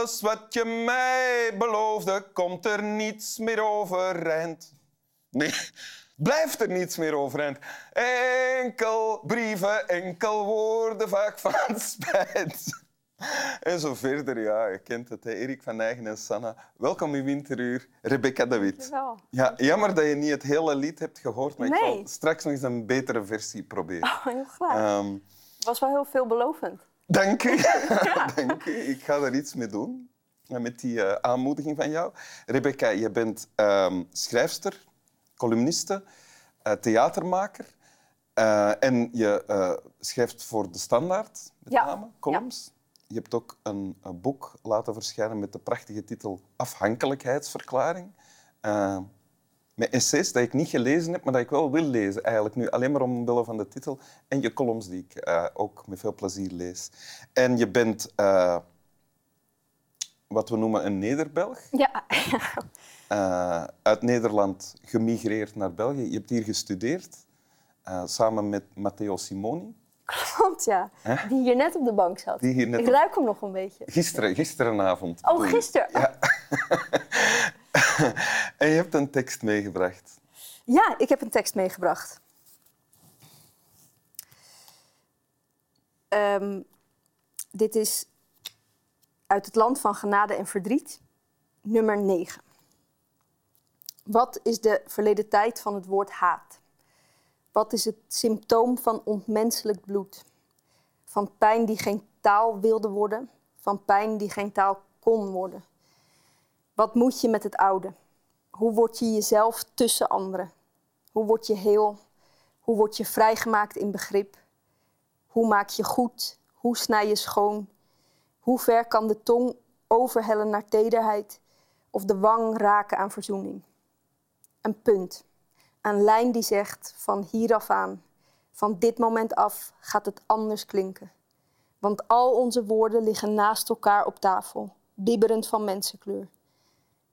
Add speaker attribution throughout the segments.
Speaker 1: Alles wat je mij beloofde, komt er niets meer overeind. Nee, blijft er niets meer overeind. Enkel brieven, enkel woorden, vaak van spijt. En zo verder, ja, je kent het. Hè. Erik van Nijgen en Sanna. Welkom in Winteruur, Rebecca de Wit.
Speaker 2: Dankjewel.
Speaker 1: Ja, jammer dat je niet het hele lied hebt gehoord, maar ik zal straks nog eens een betere versie proberen.
Speaker 2: Oh, heel graag.
Speaker 1: Ehm,
Speaker 2: Het was wel heel veelbelovend.
Speaker 1: Dank u. dank u. Ik ga er iets mee doen, eh, met die eh, aanmoediging van jou. Rebecca, je bent ehm, schrijfster, columniste, eh, theatermaker. en je schrijft voor De Standaard, met
Speaker 2: Ja.
Speaker 1: name, columns. Je hebt ook een, een boek laten verschijnen met de prachtige titel Afhankelijkheidsverklaring. Met essays dat ik niet gelezen heb, maar dat ik wel wil lezen. Eigenlijk nu alleen maar omwille van de titel. En je columns die ik eh, ook met veel plezier lees. En je bent eh, wat we noemen een Nederbelg.
Speaker 2: Ja,
Speaker 1: Eh, uit Nederland gemigreerd naar België. Je hebt hier gestudeerd, samen met Matteo Simoni.
Speaker 2: klopt ja. Die hier net op de bank zat.
Speaker 1: Die hier net
Speaker 2: Ik
Speaker 1: op-
Speaker 2: ruik hem nog een beetje.
Speaker 1: Gisteren, gisterenavond.
Speaker 2: Oh, gisteren.
Speaker 1: Ja. en je hebt een tekst meegebracht.
Speaker 2: Ja, ik heb een tekst meegebracht. Ehm, dit is uit het land van genade en verdriet, nummer 9. Wat is de verleden tijd van het woord haat? Wat is het symptoom van ontmenselijk bloed? Van pijn die geen taal wilde worden, van pijn die geen taal kon worden. Wat moet je met het oude? Hoe word je jezelf tussen anderen? Hoe word je heel? Hoe word je vrijgemaakt in begrip? Hoe maak je goed? Hoe snij je schoon? Hoe ver kan de tong overhellen naar tederheid of de wang raken aan verzoening? Een punt, een lijn die zegt van hieraf aan, van dit moment af gaat het anders klinken. Want al onze woorden liggen naast elkaar op tafel, bibberend van mensenkleur.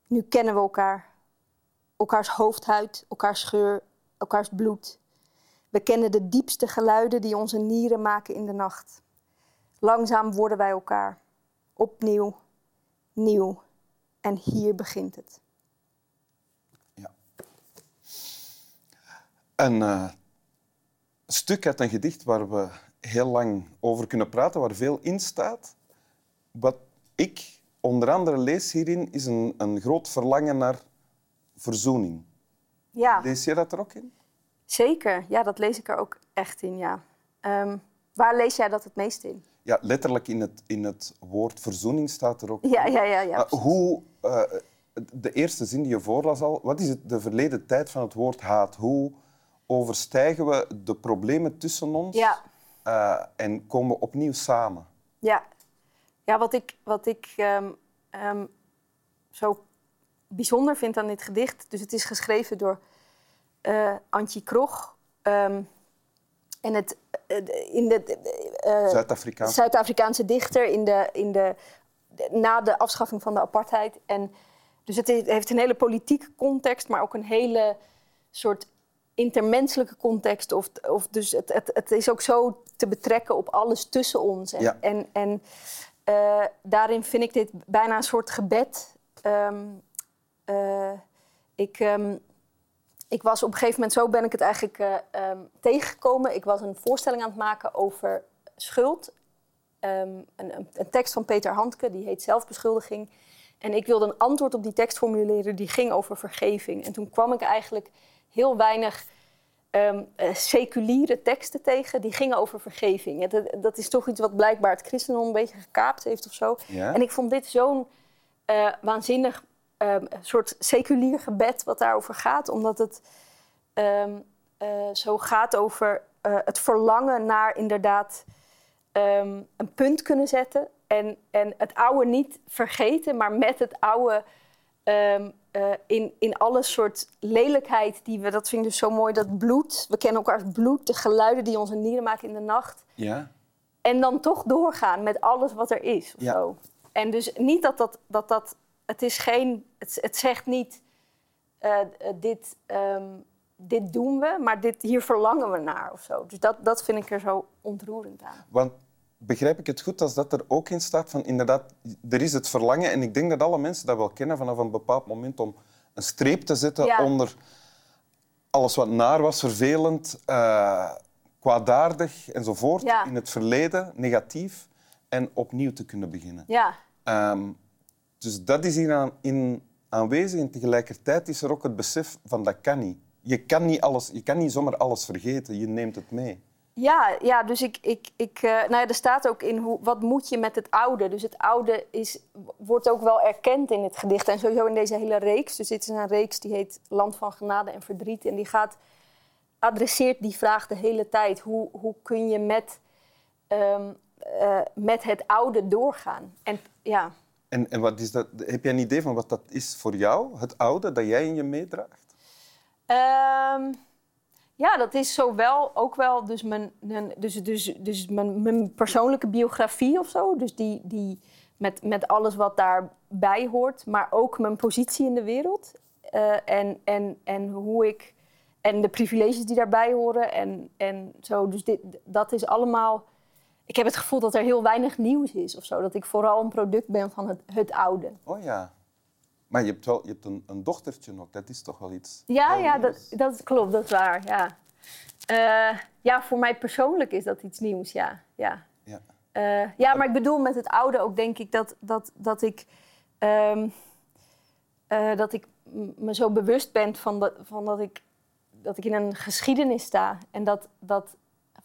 Speaker 2: Nu kennen we elkaar, elkaars hoofdhuid, elkaars geur, elkaars bloed. We kennen de diepste geluiden die onze nieren maken in de nacht. Langzaam worden wij elkaar. Opnieuw, nieuw. En hier begint het.
Speaker 1: Ja. Een eh, stuk uit een gedicht waar we heel lang over kunnen praten, waar veel in staat. Wat ik onder andere lees hierin, is een, een groot verlangen naar verzoening.
Speaker 2: Ja,
Speaker 1: Lees je dat er ook in?
Speaker 2: zeker. Ja, dat lees ik er ook echt in, ja. Ehm, waar lees jij dat het meest in?
Speaker 1: Ja, letterlijk in het, in het woord verzoening staat er ook.
Speaker 2: Ja, ja, ja. ja.
Speaker 1: Maar hoe, eh, de eerste zin die je voorlas al, wat is het, de verleden tijd van het woord haat? Hoe overstijgen we de problemen tussen ons
Speaker 2: Ja.
Speaker 1: eh, en komen we opnieuw samen?
Speaker 2: Ja, ja wat ik, wat ik ehm, ehm, zo bijzonder vind aan dit gedicht... Dus het is geschreven door eh Antje Krog. ehm, en het, eh, in de eh,
Speaker 1: Zuid-Afrikaans.
Speaker 2: Zuid-Afrikaanse dichter in de, in de, na de afschaffing van de apartheid. En dus het he- heeft een hele politieke context, maar ook een hele soort intermenselijke context. Of, of dus het, het, het is ook zo te betrekken op alles tussen ons. En,
Speaker 1: Ja.
Speaker 2: en, en daarin vind ik dit bijna een soort gebed. Ehm, eh, ik, ehm, ik was op een gegeven moment, zo ben ik het eigenlijk eh, ehm, tegengekomen. Ik was een voorstelling aan het maken over schuld. Ehm, een, een, tekst van Peter Handke, die heet Zelfbeschuldiging. En ik wilde een antwoord op die tekst formuleren die ging over vergeving. En toen kwam ik eigenlijk heel weinig eh, seculiere teksten tegen die gingen over vergeving. Dat, dat is toch iets wat blijkbaar het christendom een beetje gekaapt heeft of zo.
Speaker 1: Ja.
Speaker 2: En ik vond dit zo'n waanzinnig ehm, soort seculier gebed wat daarover gaat. Omdat het ehm, eh, zo gaat over eh, het verlangen naar inderdaad ehm, een punt kunnen zetten. En, en het oude niet vergeten, maar met het oude eh, in, in alle soort lelijkheid die we... Dat vind ik dus zo mooi, dat bloed. We kennen elkaars bloed, de geluiden die onze nieren maken in de nacht.
Speaker 1: Ja?
Speaker 2: En dan toch doorgaan met alles wat er is. Of
Speaker 1: Ja.
Speaker 2: zo. En dus niet dat dat, dat, dat het is geen, het, het zegt niet, eh, dit, ehm, dit doen we, maar dit, hier verlangen we naar of zo. Dus dat, dat vind ik er zo ontroerend aan.
Speaker 1: Want begrijp ik het goed als dat er ook in staat van inderdaad, er is het verlangen en ik denk dat alle mensen dat wel kennen vanaf een bepaald moment om een streep te zetten
Speaker 2: Ja.
Speaker 1: onder alles wat naar was, vervelend, eh, kwaadaardig enzovoort
Speaker 2: Ja.
Speaker 1: in het verleden, negatief, en opnieuw te kunnen beginnen.
Speaker 2: Ja,
Speaker 1: Ehm, dus dat is hier in aanwezig en tegelijkertijd is er ook het besef van dat kan niet. Je kan niet, alles, je kan niet zomaar alles vergeten, je neemt het mee.
Speaker 2: Ja, ja dus ik, ik, ik, eh, nou ja, er staat ook in hoe, wat moet je met het oude. Dus het oude is, wordt ook wel erkend in het gedicht en sowieso in deze hele reeks. Dus dit is een reeks die heet Land van Genade en Verdriet. En die gaat, adresseert die vraag de hele tijd. Hoe, hoe kun je met, ehm, eh, met het oude doorgaan? En ja,
Speaker 1: En, en wat is dat, heb jij een idee van wat dat is voor jou, het oude, dat jij in je meedraagt?
Speaker 2: Ehm, ja, dat is zowel ook wel dus mijn, dus, dus, dus mijn, mijn persoonlijke biografie of zo. Dus die, die met, met alles wat daarbij hoort, maar ook mijn positie in de wereld. Eh, en, en, en hoe ik. En de privileges die daarbij horen. En, en zo. Dus dit, dat is allemaal. Ik heb het gevoel dat er heel weinig nieuws is of zo. Dat ik vooral een product ben van het, het oude.
Speaker 1: Oh ja. Maar je hebt wel je hebt een, een dochtertje nog, dat is toch wel iets.
Speaker 2: Ja, ja dat, dat klopt, dat is waar. Ja. Eh, ja, voor mij persoonlijk is dat iets nieuws, ja. Ja,
Speaker 1: Ja.
Speaker 2: Eh, ja maar ik bedoel met het oude ook denk ik dat, dat, dat ik... ehm, eh, dat ik me zo bewust ben van, dat, van dat, ik, dat ik in een geschiedenis sta. En dat, dat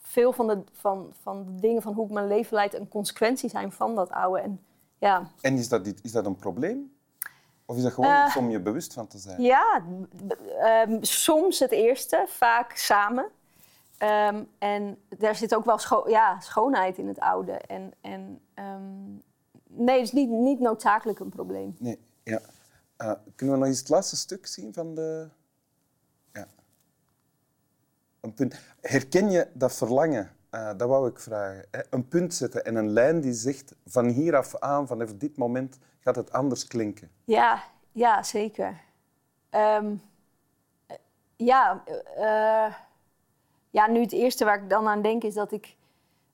Speaker 2: veel van de, van, van de dingen van hoe ik mijn leven leid... een consequentie zijn van dat oude. En ja,
Speaker 1: En is dat, is dat een probleem? Of is dat gewoon
Speaker 2: Eh,
Speaker 1: om je bewust van te zijn?
Speaker 2: Ja, ehm, soms het eerste, vaak samen. Ehm, en daar zit ook wel scho- ja, schoonheid in het oude. En, en, ehm, nee, het is niet, niet noodzakelijk een probleem.
Speaker 1: Nee, ja. Eh, kunnen we nog eens het laatste stuk zien van de... Herken je dat verlangen? Eh, dat wou ik vragen. Een punt zetten en een lijn die zegt van hier af aan, vanaf dit moment, gaat het anders klinken.
Speaker 2: Ja, ja zeker. Ehm, eh, ja, eh, ja, nu het eerste waar ik dan aan denk is dat ik,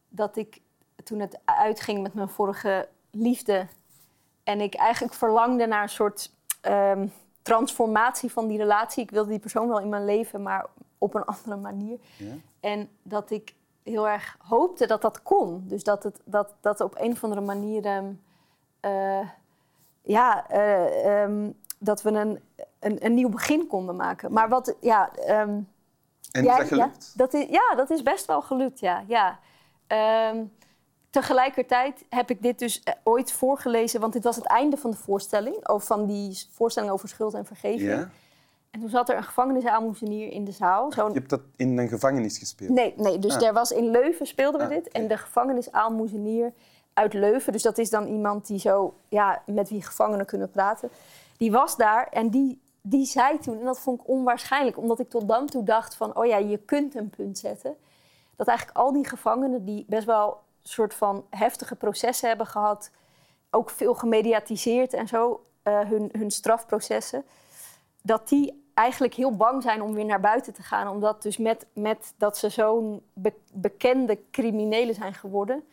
Speaker 2: dat ik toen het uitging met mijn vorige liefde en ik eigenlijk verlangde naar een soort ehm, transformatie van die relatie. Ik wilde die persoon wel in mijn leven, maar op een andere manier.
Speaker 1: Ja?
Speaker 2: En dat ik heel erg hoopte dat dat kon. Dus dat, het, dat, dat op een of andere manier... ehm, eh, ja, eh, ehm, dat we een, een, een nieuw begin konden maken. Maar wat, ja... ehm,
Speaker 1: En dat gelukt?
Speaker 2: Ja, dat is, ja, dat is best wel gelukt, ja. ja. Tegelijkertijd heb ik dit dus eh, ooit voorgelezen... want dit was het einde van de voorstelling... Of van die voorstelling over schuld en vergeving.
Speaker 1: Ja?
Speaker 2: En toen zat er een gevangenisaalmoezenier in de zaal.
Speaker 1: Je hebt dat in een gevangenis gespeeld?
Speaker 2: Nee, nee dus
Speaker 1: Ah.
Speaker 2: er was in Leuven speelden we
Speaker 1: Ah,
Speaker 2: dit. En de gevangenisaalmoezenier uit Leuven, dus dat is dan iemand die zo, ja, met wie gevangenen kunnen praten. Die was daar en die, die zei toen, en dat vond ik onwaarschijnlijk, omdat ik tot dan toe dacht van, oh ja, je kunt een punt zetten. Dat eigenlijk al die gevangenen die best wel een soort van heftige processen hebben gehad, ook veel gemediatiseerd en zo, eh, hun, hun strafprocessen, dat die eigenlijk heel bang zijn om weer naar buiten te gaan. Omdat dus met, met dat ze zo'n be- bekende criminelen zijn geworden,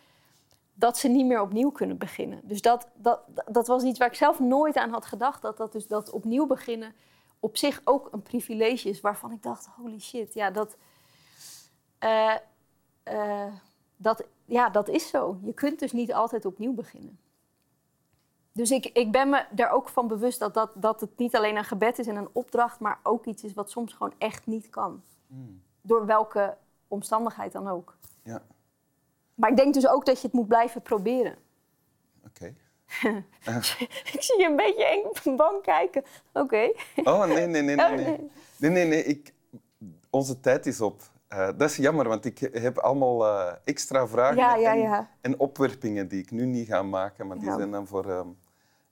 Speaker 2: dat ze niet meer opnieuw kunnen beginnen. Dus dat, dat, dat was iets waar ik zelf nooit aan had gedacht. Dat, dat, dus dat opnieuw beginnen op zich ook een privilege is. Waarvan ik dacht, holy shit, ja, dat, eh, eh, dat, ja, dat is zo. Je kunt dus niet altijd opnieuw beginnen. Dus ik, ik ben me er ook van bewust dat, dat, dat het niet alleen een gebed is en een opdracht, maar ook iets is wat soms gewoon echt niet kan.
Speaker 1: Hmm,
Speaker 2: Door welke omstandigheid dan ook.
Speaker 1: Ja,
Speaker 2: Maar ik denk dus ook dat je het moet blijven proberen.
Speaker 1: oké.
Speaker 2: ik zie je een beetje eng bang kijken. Oké.
Speaker 1: Oh, nee, nee, nee,
Speaker 2: Oh,
Speaker 1: nee. Nee,
Speaker 2: nee.
Speaker 1: nee, nee. nee, Ik, onze tijd is op. Eh, dat is jammer, want ik heb allemaal eh, extra vragen
Speaker 2: Ja, ja,
Speaker 1: en,
Speaker 2: ja.
Speaker 1: en opwerpingen die ik nu niet ga maken, maar die zijn dan voor, ehm,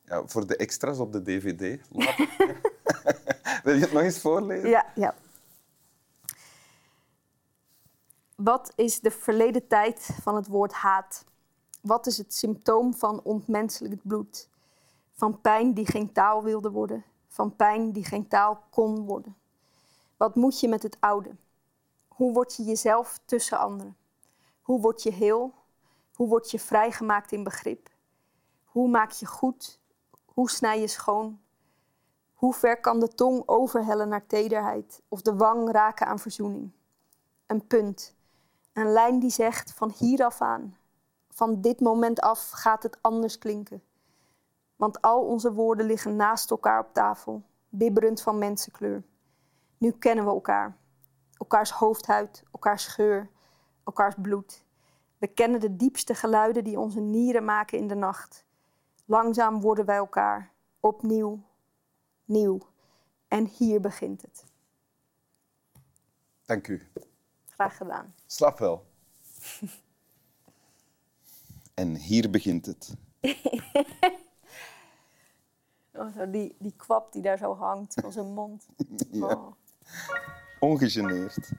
Speaker 1: ja, voor de extra's op de dvd. Wil je het nog eens voorlezen?
Speaker 2: Ja, ja. Wat is de verleden tijd van het woord haat? Wat is het symptoom van ontmenselijk bloed? Van pijn die geen taal wilde worden, van pijn die geen taal kon worden. Wat moet je met het oude? Hoe word je jezelf tussen anderen? Hoe word je heel? Hoe word je vrijgemaakt in begrip? Hoe maak je goed? Hoe snij je schoon? Hoe ver kan de tong overhellen naar tederheid of de wang raken aan verzoening? Een punt, een lijn die zegt van hier af aan, van dit moment af gaat het anders klinken. Want al onze woorden liggen naast elkaar op tafel, bibberend van mensenkleur. Nu kennen we elkaar. Elkaars hoofdhuid, elkaars geur, elkaars bloed. We kennen de diepste geluiden die onze nieren maken in de nacht. Langzaam worden wij elkaar, opnieuw, nieuw. En hier begint het.
Speaker 1: Dank u.
Speaker 2: Graag gedaan.
Speaker 1: Slap wel. en hier begint het.
Speaker 2: Oh, zo die, die kwap die daar zo hangt van zijn mond.
Speaker 1: Ja.
Speaker 2: Oh.
Speaker 1: Ongegeneerd.